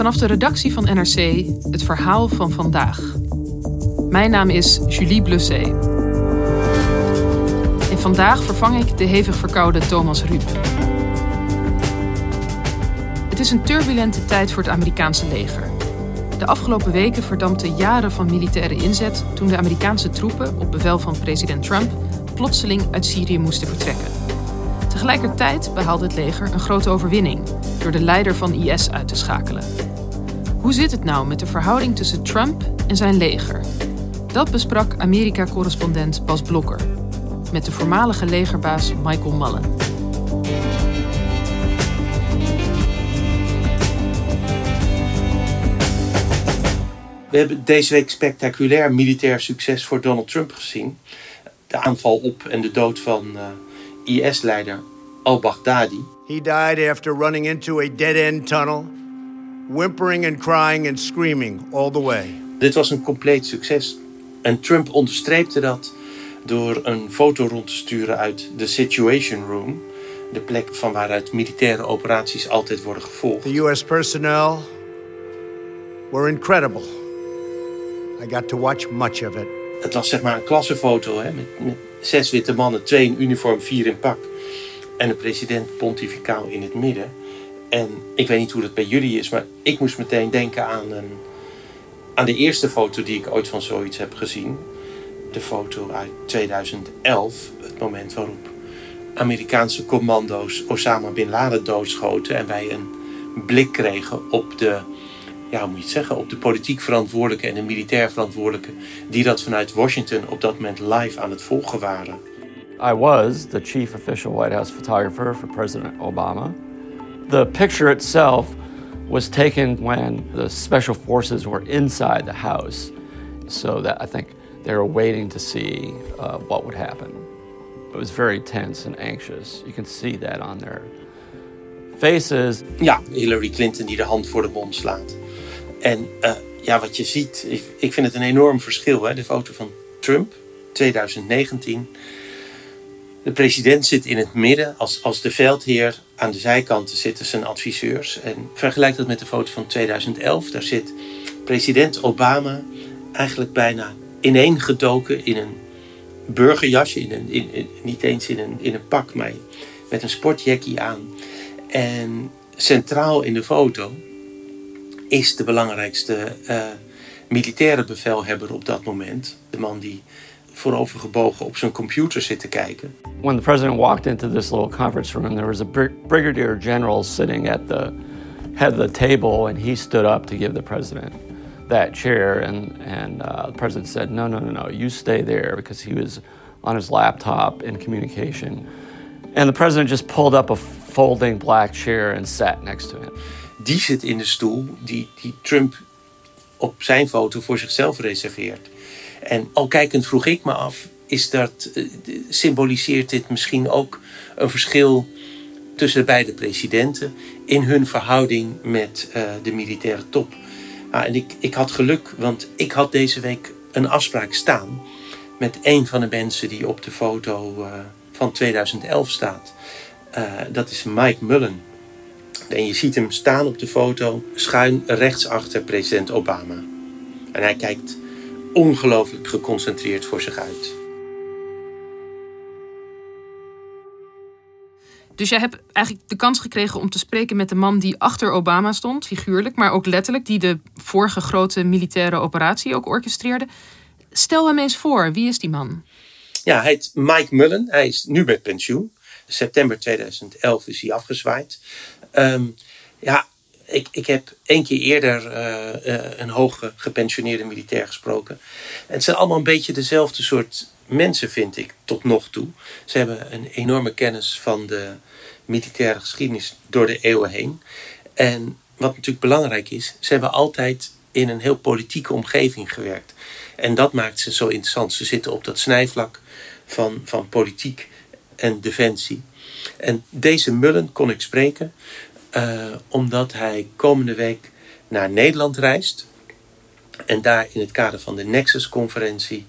Vanaf de redactie van NRC het verhaal van vandaag. Mijn naam is Julie Blusset. En vandaag vervang ik de hevig verkoude Thomas Ruip. Het is een turbulente tijd voor het Amerikaanse leger. De afgelopen weken verdampten jaren van militaire inzet toen de Amerikaanse troepen op bevel van president Trump plotseling uit Syrië moesten vertrekken. Tegelijkertijd behaalde het leger een grote overwinning door de leider van IS uit te schakelen. Hoe zit het nou met de verhouding tussen Trump en zijn leger? Dat besprak Amerika-correspondent Bas Blokker met de voormalige legerbaas Michael Mullen. We hebben deze week spectaculair militair succes voor Donald Trump gezien. De aanval op en de dood van uh, IS-leider al-Baghdadi. He died after running into a dead-end tunnel, whimpering and crying and screaming all the way. Dit was een compleet succes. En Trump onderstreepte dat door een foto rond te sturen uit de Situation Room, de plek van waaruit militaire operaties altijd worden gevolgd. The US personnel were incredible. I got to watch much of it. Het was zeg maar een klassenfoto hè, met, met zes witte mannen, twee in uniform, vier in pak. En de president pontificaal in het midden. En ik weet niet hoe dat bij jullie is, maar ik moest meteen denken aan, een, aan de eerste foto die ik ooit van zoiets heb gezien. De foto uit 2011, het moment waarop Amerikaanse commando's Osama Bin Laden doodschoten. En wij een blik kregen op de ja, moet je zeggen, op de politiek verantwoordelijke en de militair verantwoordelijke die dat vanuit Washington op dat moment live aan het volgen waren. I was the chief official White House photographer for President Obama. The picture itself was taken when the special forces were inside the house, so that I think they were waiting to see uh, what would happen. It was very tense and anxious. You can see that on their faces. Ja, Hillary Clinton die de hand voor de mond slaat. En uh, ja, wat je ziet, ik, ik, vind het een enorm verschil. Hè? De foto van Trump, 2019. De president zit in het midden als, als de veldheer. Aan de zijkanten zitten zijn adviseurs. En vergelijk dat met de foto van 2011. Daar zit president Obama eigenlijk bijna ineengedoken in een burgerjasje. In in, niet eens in een, in een pak, maar met een sportjackie aan. En centraal in de foto is de belangrijkste uh, militaire bevelhebber op dat moment. De man die voorovergebogen op zijn computer zit te kijken. When the president walked into this little conference room, there was a brigadier general sitting at the head of the table, and he stood up to give the president that chair. And, and uh, the president said, No, no, no, no, you stay there because he was on his laptop in communication. And the president just pulled up a folding black chair and sat next to him. Die zit in de stoel die, die Trump op zijn foto voor zichzelf reserveert. En al kijkend vroeg ik me af, is dat, uh, symboliseert dit misschien ook een verschil tussen de beide presidenten in hun verhouding met uh, de militaire top? Ah, en ik, ik had geluk, want ik had deze week een afspraak staan met een van de mensen die op de foto uh, van 2011 staat. dat is Mike Mullen. En je ziet hem staan op de foto schuin rechts achter president Obama. En hij kijkt ongelooflijk geconcentreerd voor zich uit. Dus jij hebt eigenlijk de kans gekregen om te spreken met de man die achter Obama stond, figuurlijk, maar ook letterlijk, die de vorige grote militaire operatie ook orchestreerde. Stel hem eens voor, wie is die man? Ja, hij heet Mike Mullen. Hij is nu met pensioen. September 2011 is hij afgezwaaid. Um, ja, ik, ik heb één keer eerder uh, uh, een hoge gepensioneerde militair gesproken. En het zijn allemaal een beetje dezelfde soort mensen, vind ik, tot nog toe. Ze hebben een enorme kennis van de militaire geschiedenis door de eeuwen heen. En wat natuurlijk belangrijk is, ze hebben altijd in een heel politieke omgeving gewerkt. En dat maakt ze zo interessant. Ze zitten op dat snijvlak van, van politiek en defensie. En deze Mullen kon ik spreken uh, omdat hij komende week naar Nederland reist. En daar in het kader van de Nexus-conferentie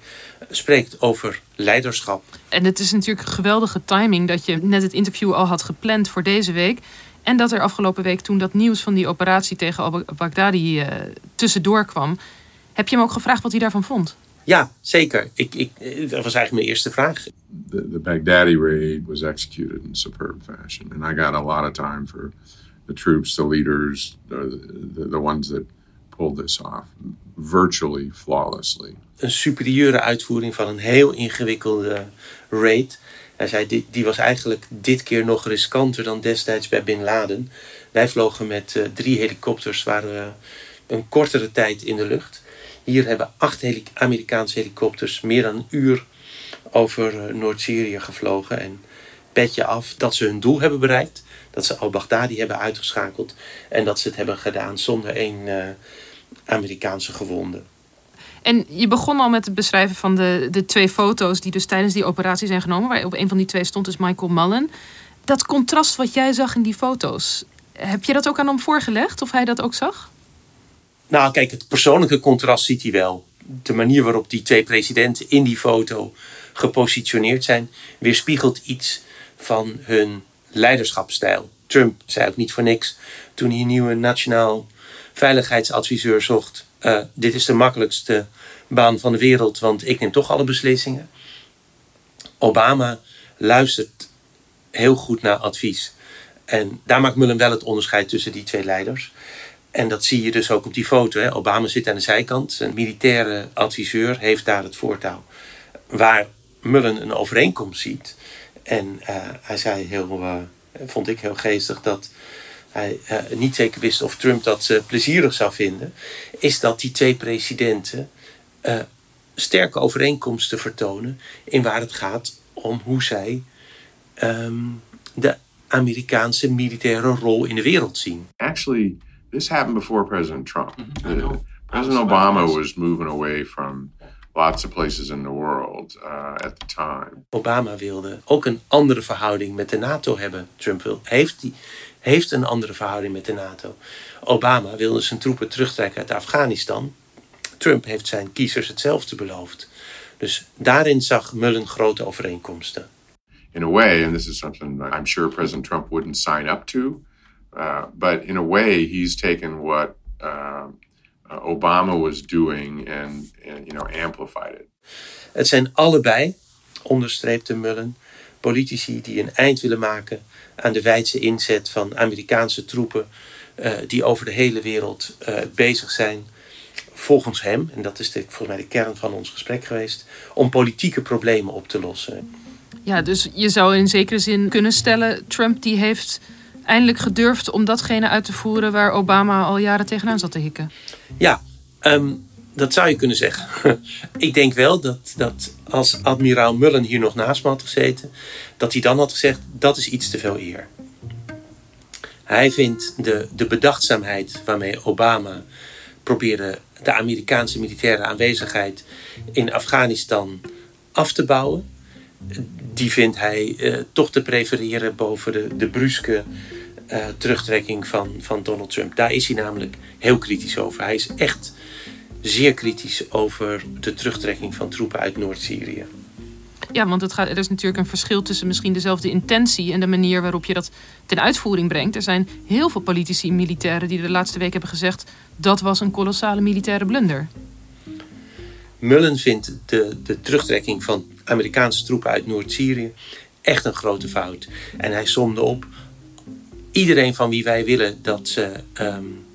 spreekt over leiderschap. En het is natuurlijk een geweldige timing dat je net het interview al had gepland voor deze week. En dat er afgelopen week toen dat nieuws van die operatie tegen al-Baghdadi uh, tussendoor kwam. Heb je hem ook gevraagd wat hij daarvan vond? Ja, zeker. Ik, ik, dat was eigenlijk mijn eerste vraag. The, the Baghdadi raid was executed in superb fashion. And I got a lot of time for the troops, the leaders, the, the, ones that pulled this off. Virtually flawlessly. Een superieure uitvoering van een heel ingewikkelde raid. Hij zei, die, was eigenlijk dit keer nog riskanter dan destijds bij Bin Laden. Wij vlogen met uh, drie helikopters, waren we een kortere tijd in de lucht. Hier hebben acht Amerikaanse helikopters meer dan een uur over uh, Noord-Syrië gevlogen. En petje af dat ze hun doel hebben bereikt. Dat ze al-Baghdadi hebben uitgeschakeld. En dat ze het hebben gedaan zonder één uh, Amerikaanse gewonde. En je begon al met het beschrijven van de, de twee foto's die dus tijdens die operatie zijn genomen. Waar op een van die twee stond dus Michael Mullen. Dat contrast wat jij zag in die foto's, heb je dat ook aan hem voorgelegd of hij dat ook zag? Nou, kijk, het persoonlijke contrast ziet hij wel. De manier waarop die twee presidenten in die foto gepositioneerd zijn, weerspiegelt iets van hun leiderschapsstijl. Trump zei ook niet voor niks toen hij een nieuwe nationaal veiligheidsadviseur zocht. Uh, dit is de makkelijkste baan van de wereld, want ik neem toch alle beslissingen. Obama luistert heel goed naar advies. En daar maakt Mullen wel het onderscheid tussen die twee leiders. En dat zie je dus ook op die foto. Hè. Obama zit aan de zijkant. Zijn militaire adviseur heeft daar het voortouw. Waar Mullen een overeenkomst ziet. En uh, hij zei heel, uh, vond ik heel geestig, dat hij uh, niet zeker wist of Trump dat plezierig zou vinden. Is dat die twee presidenten sterke overeenkomsten vertonen. In waar het gaat om hoe zij um, de Amerikaanse militaire rol in de wereld zien. Actually. this happened before President Trump. Mm-hmm. President Obama was moving away from lots of places in the world uh, at the time. Obama wilde ook een andere verhouding met de NATO hebben. Trump wil, heeft, die, heeft een andere verhouding met de NATO. Obama wilde zijn troepen terugtrekken uit Afghanistan. Trump heeft zijn kiezers hetzelfde beloofd. Dus daarin zag Mullen grote overeenkomsten. In a way, and this is something I'm sure President Trump wouldn't sign up to, uh, but in a way, he's taken what uh, Obama was doing and, and you know, amplified it. Het zijn allebei, onderstreepte Mullen, politici die een eind willen maken aan de wijdse inzet van Amerikaanse troepen uh, die over de hele wereld uh, bezig zijn, volgens hem, en dat is de, volgens mij de kern van ons gesprek geweest, om politieke problemen op te lossen. Ja, dus je zou in zekere zin kunnen stellen, Trump die heeft eindelijk gedurfd om datgene uit te voeren waar Obama al jaren tegenaan zat te hikken. Ja, um, dat zou je kunnen zeggen. ik denk wel dat, dat als admiraal Mullen hier nog naast me had gezeten, dat hij dan had gezegd: dat is iets te veel eer. Hij vindt de, de bedachtzaamheid waarmee Obama probeerde de Amerikaanse militaire aanwezigheid in Afghanistan af te bouwen. Die vindt hij uh, toch te prefereren boven de, de bruske uh, terugtrekking van, van Donald Trump. Daar is hij namelijk heel kritisch over. Hij is echt zeer kritisch over de terugtrekking van troepen uit Noord-Syrië. Ja, want het gaat, er is natuurlijk een verschil tussen misschien dezelfde intentie en de manier waarop je dat ten uitvoering brengt. Er zijn heel veel politici en militairen die de laatste week hebben gezegd dat was een kolossale militaire blunder. Mullen vindt de, de terugtrekking van Amerikaanse troepen uit Noord-Syrië echt een grote fout. En hij somde op iedereen van wie wij willen dat ze um,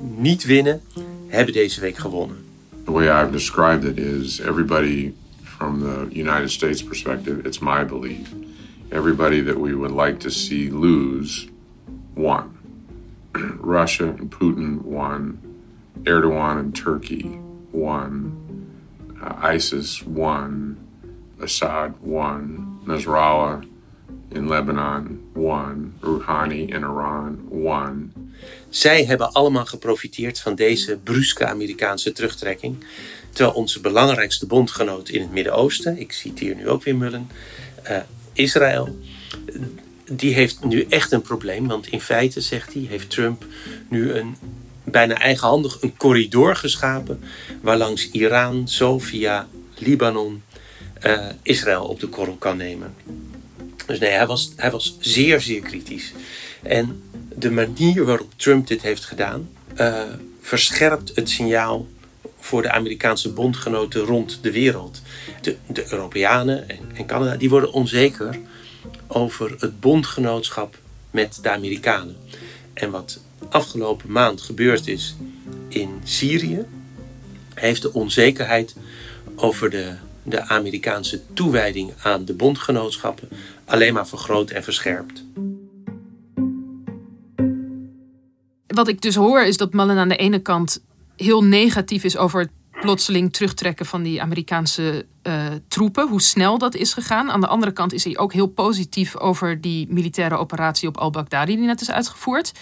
niet winnen, hebben deze week gewonnen. The way I've described it is everybody from the United States perspective, it's my belief. Everybody that we would like to see lose won. Russia and Putin won. Erdogan and Turkey won. Uh, ISIS won. Assad won. Nasrallah in Lebanon won. Rouhani in Iran won. Zij hebben allemaal geprofiteerd van deze bruske Amerikaanse terugtrekking. Terwijl onze belangrijkste bondgenoot in het Midden-Oosten, ik citeer nu ook weer Mullen, uh, Israël, die heeft nu echt een probleem. Want in feite, zegt hij, heeft Trump nu een bijna eigenhandig een corridor geschapen. Waarlangs Iran zo via Libanon uh, Israël op de korrel kan nemen. Dus nee, hij was, hij was zeer, zeer kritisch. En de manier waarop Trump dit heeft gedaan, uh, verscherpt het signaal voor de Amerikaanse bondgenoten rond de wereld. De, de Europeanen en, en Canada, die worden onzeker over het bondgenootschap met de Amerikanen. En wat afgelopen maand gebeurd is in Syrië, heeft de onzekerheid over de, de Amerikaanse toewijding aan de bondgenootschappen alleen maar vergroot en verscherpt. Wat ik dus hoor is dat Mullen aan de ene kant heel negatief is over het plotseling terugtrekken van die Amerikaanse uh, troepen, hoe snel dat is gegaan. Aan de andere kant is hij ook heel positief over die militaire operatie op al-Baghdadi die net is uitgevoerd.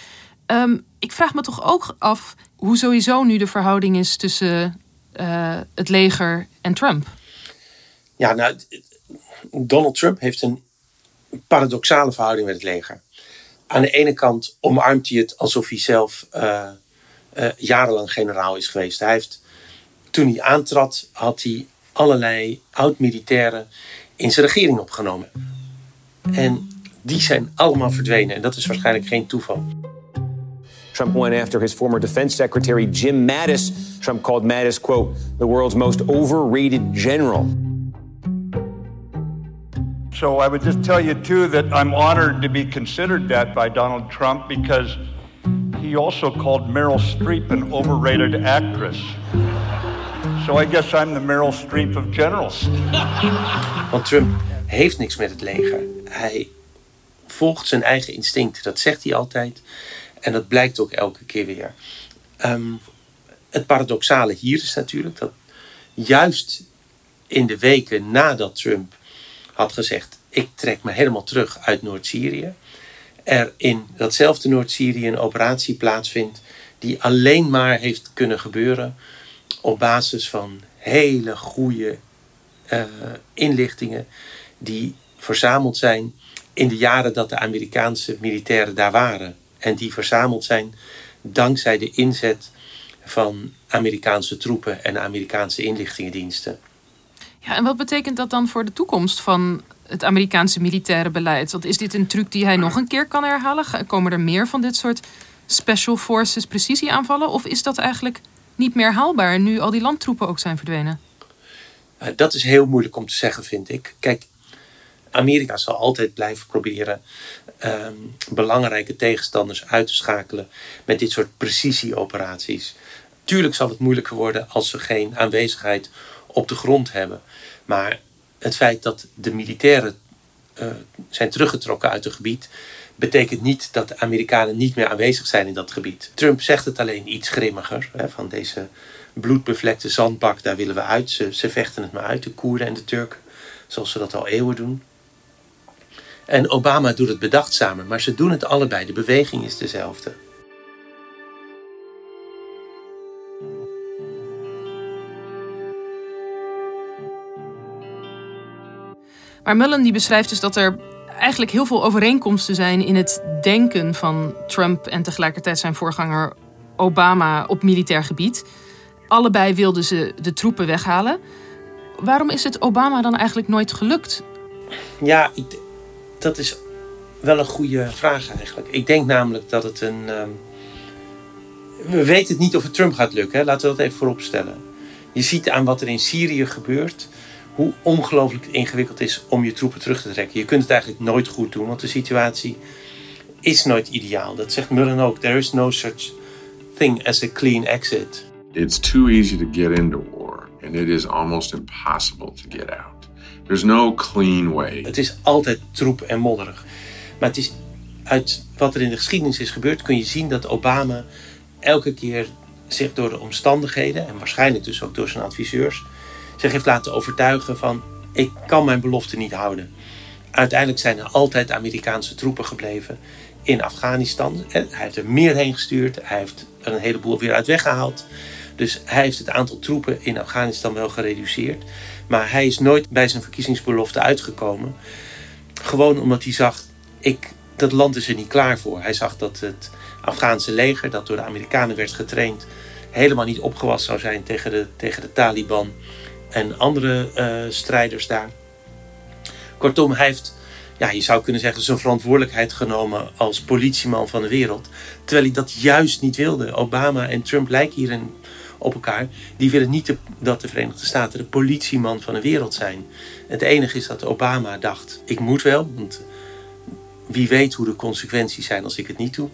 Um, ik vraag me toch ook af hoe sowieso nu de verhouding is tussen uh, het leger en Trump. Ja, nou, Donald Trump heeft een paradoxale verhouding met het leger. Aan de ene kant omarmt hij het alsof hij zelf uh, uh, jarenlang generaal is geweest. Hij heeft, toen hij aantrad, had hij allerlei oud-militairen in zijn regering opgenomen. En die zijn allemaal verdwenen. En dat is waarschijnlijk geen toeval. Trump went after his former defense secretary, Jim Mattis. Trump called Mattis, quote, the world's most overrated general. So I would just tell you, too, that I'm honored to be considered that by Donald Trump because he also called Meryl Streep an overrated actress. So I guess I'm the Meryl Streep of generals. Want Trump heeft niks met het leger. Hij volgt zijn eigen instinct. Dat zegt hij altijd. En dat blijkt ook elke keer weer. Um, het paradoxale hier is natuurlijk dat juist in de weken nadat Trump had gezegd: Ik trek me helemaal terug uit Noord-Syrië, er in datzelfde Noord-Syrië een operatie plaatsvindt die alleen maar heeft kunnen gebeuren op basis van hele goede uh, inlichtingen die verzameld zijn in de jaren dat de Amerikaanse militairen daar waren. En die verzameld zijn dankzij de inzet van Amerikaanse troepen en Amerikaanse inlichtingendiensten. Ja, en wat betekent dat dan voor de toekomst van het Amerikaanse militaire beleid? Want is dit een truc die hij nog een keer kan herhalen? Komen er meer van dit soort special forces precisieaanvallen? Of is dat eigenlijk niet meer haalbaar nu al die landtroepen ook zijn verdwenen? Dat is heel moeilijk om te zeggen, vind ik. Kijk, Amerika zal altijd blijven proberen um, belangrijke tegenstanders uit te schakelen met dit soort precisieoperaties. Tuurlijk zal het moeilijker worden als ze geen aanwezigheid op de grond hebben. Maar het feit dat de militairen uh, zijn teruggetrokken uit het gebied, betekent niet dat de Amerikanen niet meer aanwezig zijn in dat gebied. Trump zegt het alleen iets grimmiger. Hè, van deze bloedbevlekte zandbak, daar willen we uit. Ze, ze vechten het maar uit, de Koerden en de Turken, zoals ze dat al eeuwen doen. En Obama doet het bedachtzamer, maar ze doen het allebei. De beweging is dezelfde. Maar Mullen die beschrijft dus dat er eigenlijk heel veel overeenkomsten zijn in het denken van Trump en tegelijkertijd zijn voorganger Obama op militair gebied. Allebei wilden ze de troepen weghalen. Waarom is het Obama dan eigenlijk nooit gelukt? Ja, dat is wel een goede vraag eigenlijk. Ik denk namelijk dat het een. Um, we weten het niet of het Trump gaat lukken, laten we dat even voorop stellen. Je ziet aan wat er in Syrië gebeurt, hoe ongelooflijk ingewikkeld is om je troepen terug te trekken. Je kunt het eigenlijk nooit goed doen, want de situatie is nooit ideaal. Dat zegt Mullen ook. There is no such thing as a clean exit. It's too easy to get into war, and it is almost impossible to get out. There's no clean way. Het is altijd troep en modderig. Maar het is uit wat er in de geschiedenis is gebeurd, kun je zien dat Obama elke keer zich door de omstandigheden, en waarschijnlijk dus ook door zijn adviseurs, zich heeft laten overtuigen van ik kan mijn belofte niet houden. Uiteindelijk zijn er altijd Amerikaanse troepen gebleven in Afghanistan. Hij heeft er meer heen gestuurd. Hij heeft er een heleboel weer uit weggehaald. Dus hij heeft het aantal troepen in Afghanistan wel gereduceerd. Maar hij is nooit bij zijn verkiezingsbelofte uitgekomen. Gewoon omdat hij zag, ik, dat land is er niet klaar voor. Hij zag dat het Afghaanse leger, dat door de Amerikanen werd getraind, helemaal niet opgewassen zou zijn tegen de, tegen de Taliban en andere uh, strijders daar. Kortom, hij heeft, ja, je zou kunnen zeggen, zijn verantwoordelijkheid genomen als politieman van de wereld. Terwijl hij dat juist niet wilde. Obama en Trump lijken hierin op elkaar. Die willen niet dat de Verenigde Staten de politieman van de wereld zijn. Het enige is dat Obama dacht, ik moet wel, want wie weet hoe de consequenties zijn als ik het niet doe.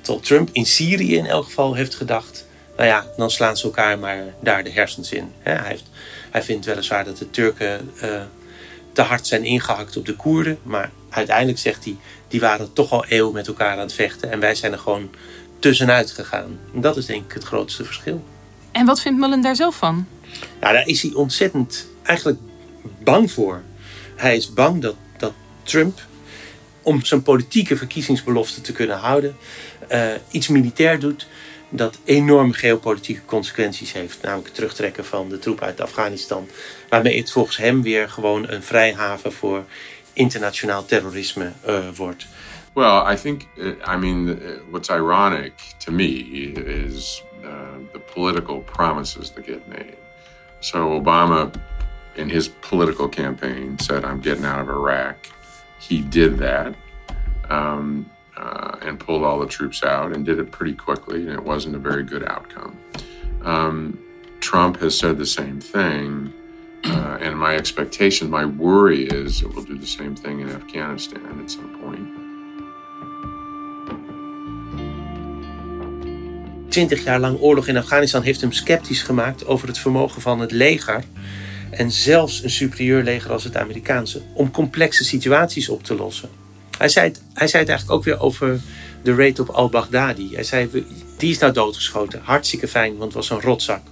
Terwijl Trump in Syrië in elk geval heeft gedacht, nou ja, dan slaan ze elkaar maar daar de hersens in. Hij, heeft, hij vindt weliswaar dat de Turken uh, te hard zijn ingehakt op de Koerden, maar uiteindelijk zegt hij, die waren toch al eeuwen met elkaar aan het vechten en wij zijn er gewoon tussenuit gegaan. En dat is denk ik het grootste verschil. En wat vindt Mullen daar zelf van? Nou, daar is hij ontzettend eigenlijk bang voor. Hij is bang dat, dat Trump, om zijn politieke verkiezingsbelofte te kunnen houden, uh, iets militair doet dat enorme geopolitieke consequenties heeft. Namelijk het terugtrekken van de troepen uit Afghanistan. Waarmee het volgens hem weer gewoon een vrijhaven voor internationaal terrorisme uh, wordt. Well, I think, uh, I mean, what's ironic to me is Uh, the political promises that get made. So Obama, in his political campaign, said, "I'm getting out of Iraq." He did that. Um, uh, and pulled all the troops out and did it pretty quickly, and it wasn't a very good outcome. Um, Trump has said the same thing, uh, and my expectation, my worry is it will do the same thing in Afghanistan at some point. 20 jaar lang oorlog in Afghanistan heeft hem sceptisch gemaakt over het vermogen van het leger. En zelfs een superieur leger als het Amerikaanse. om complexe situaties op te lossen. Hij zei het, hij zei het eigenlijk ook weer over de raid op al-Baghdadi. Hij zei: die is nou doodgeschoten. Hartstikke fijn, want het was een rotzak.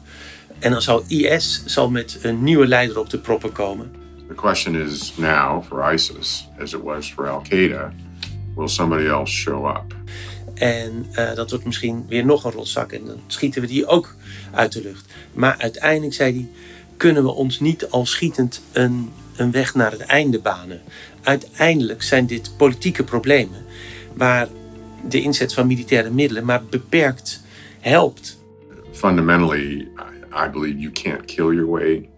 En dan zal IS zal met een nieuwe leider op de proppen komen. The question is now for ISIS, as it was for Al Qaeda, will somebody else show up? En uh, dat wordt misschien weer nog een rotzak. En dan schieten we die ook uit de lucht. Maar uiteindelijk, zei hij, kunnen we ons niet al schietend een, een weg naar het einde banen. Uiteindelijk zijn dit politieke problemen. Waar de inzet van militaire middelen maar beperkt helpt. Fundamentally, I believe you can't kill your way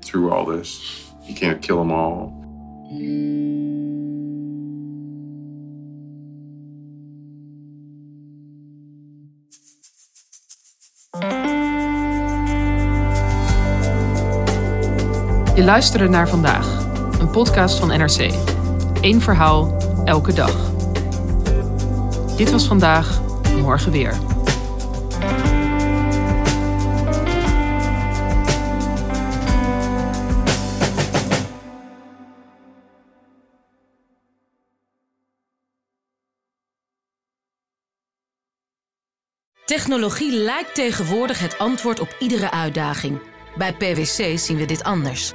through all this. You can't kill them all. Je luisterde naar vandaag, een podcast van NRC. Eén verhaal, elke dag. Dit was vandaag, morgen weer. Technologie lijkt tegenwoordig het antwoord op iedere uitdaging. Bij PwC zien we dit anders.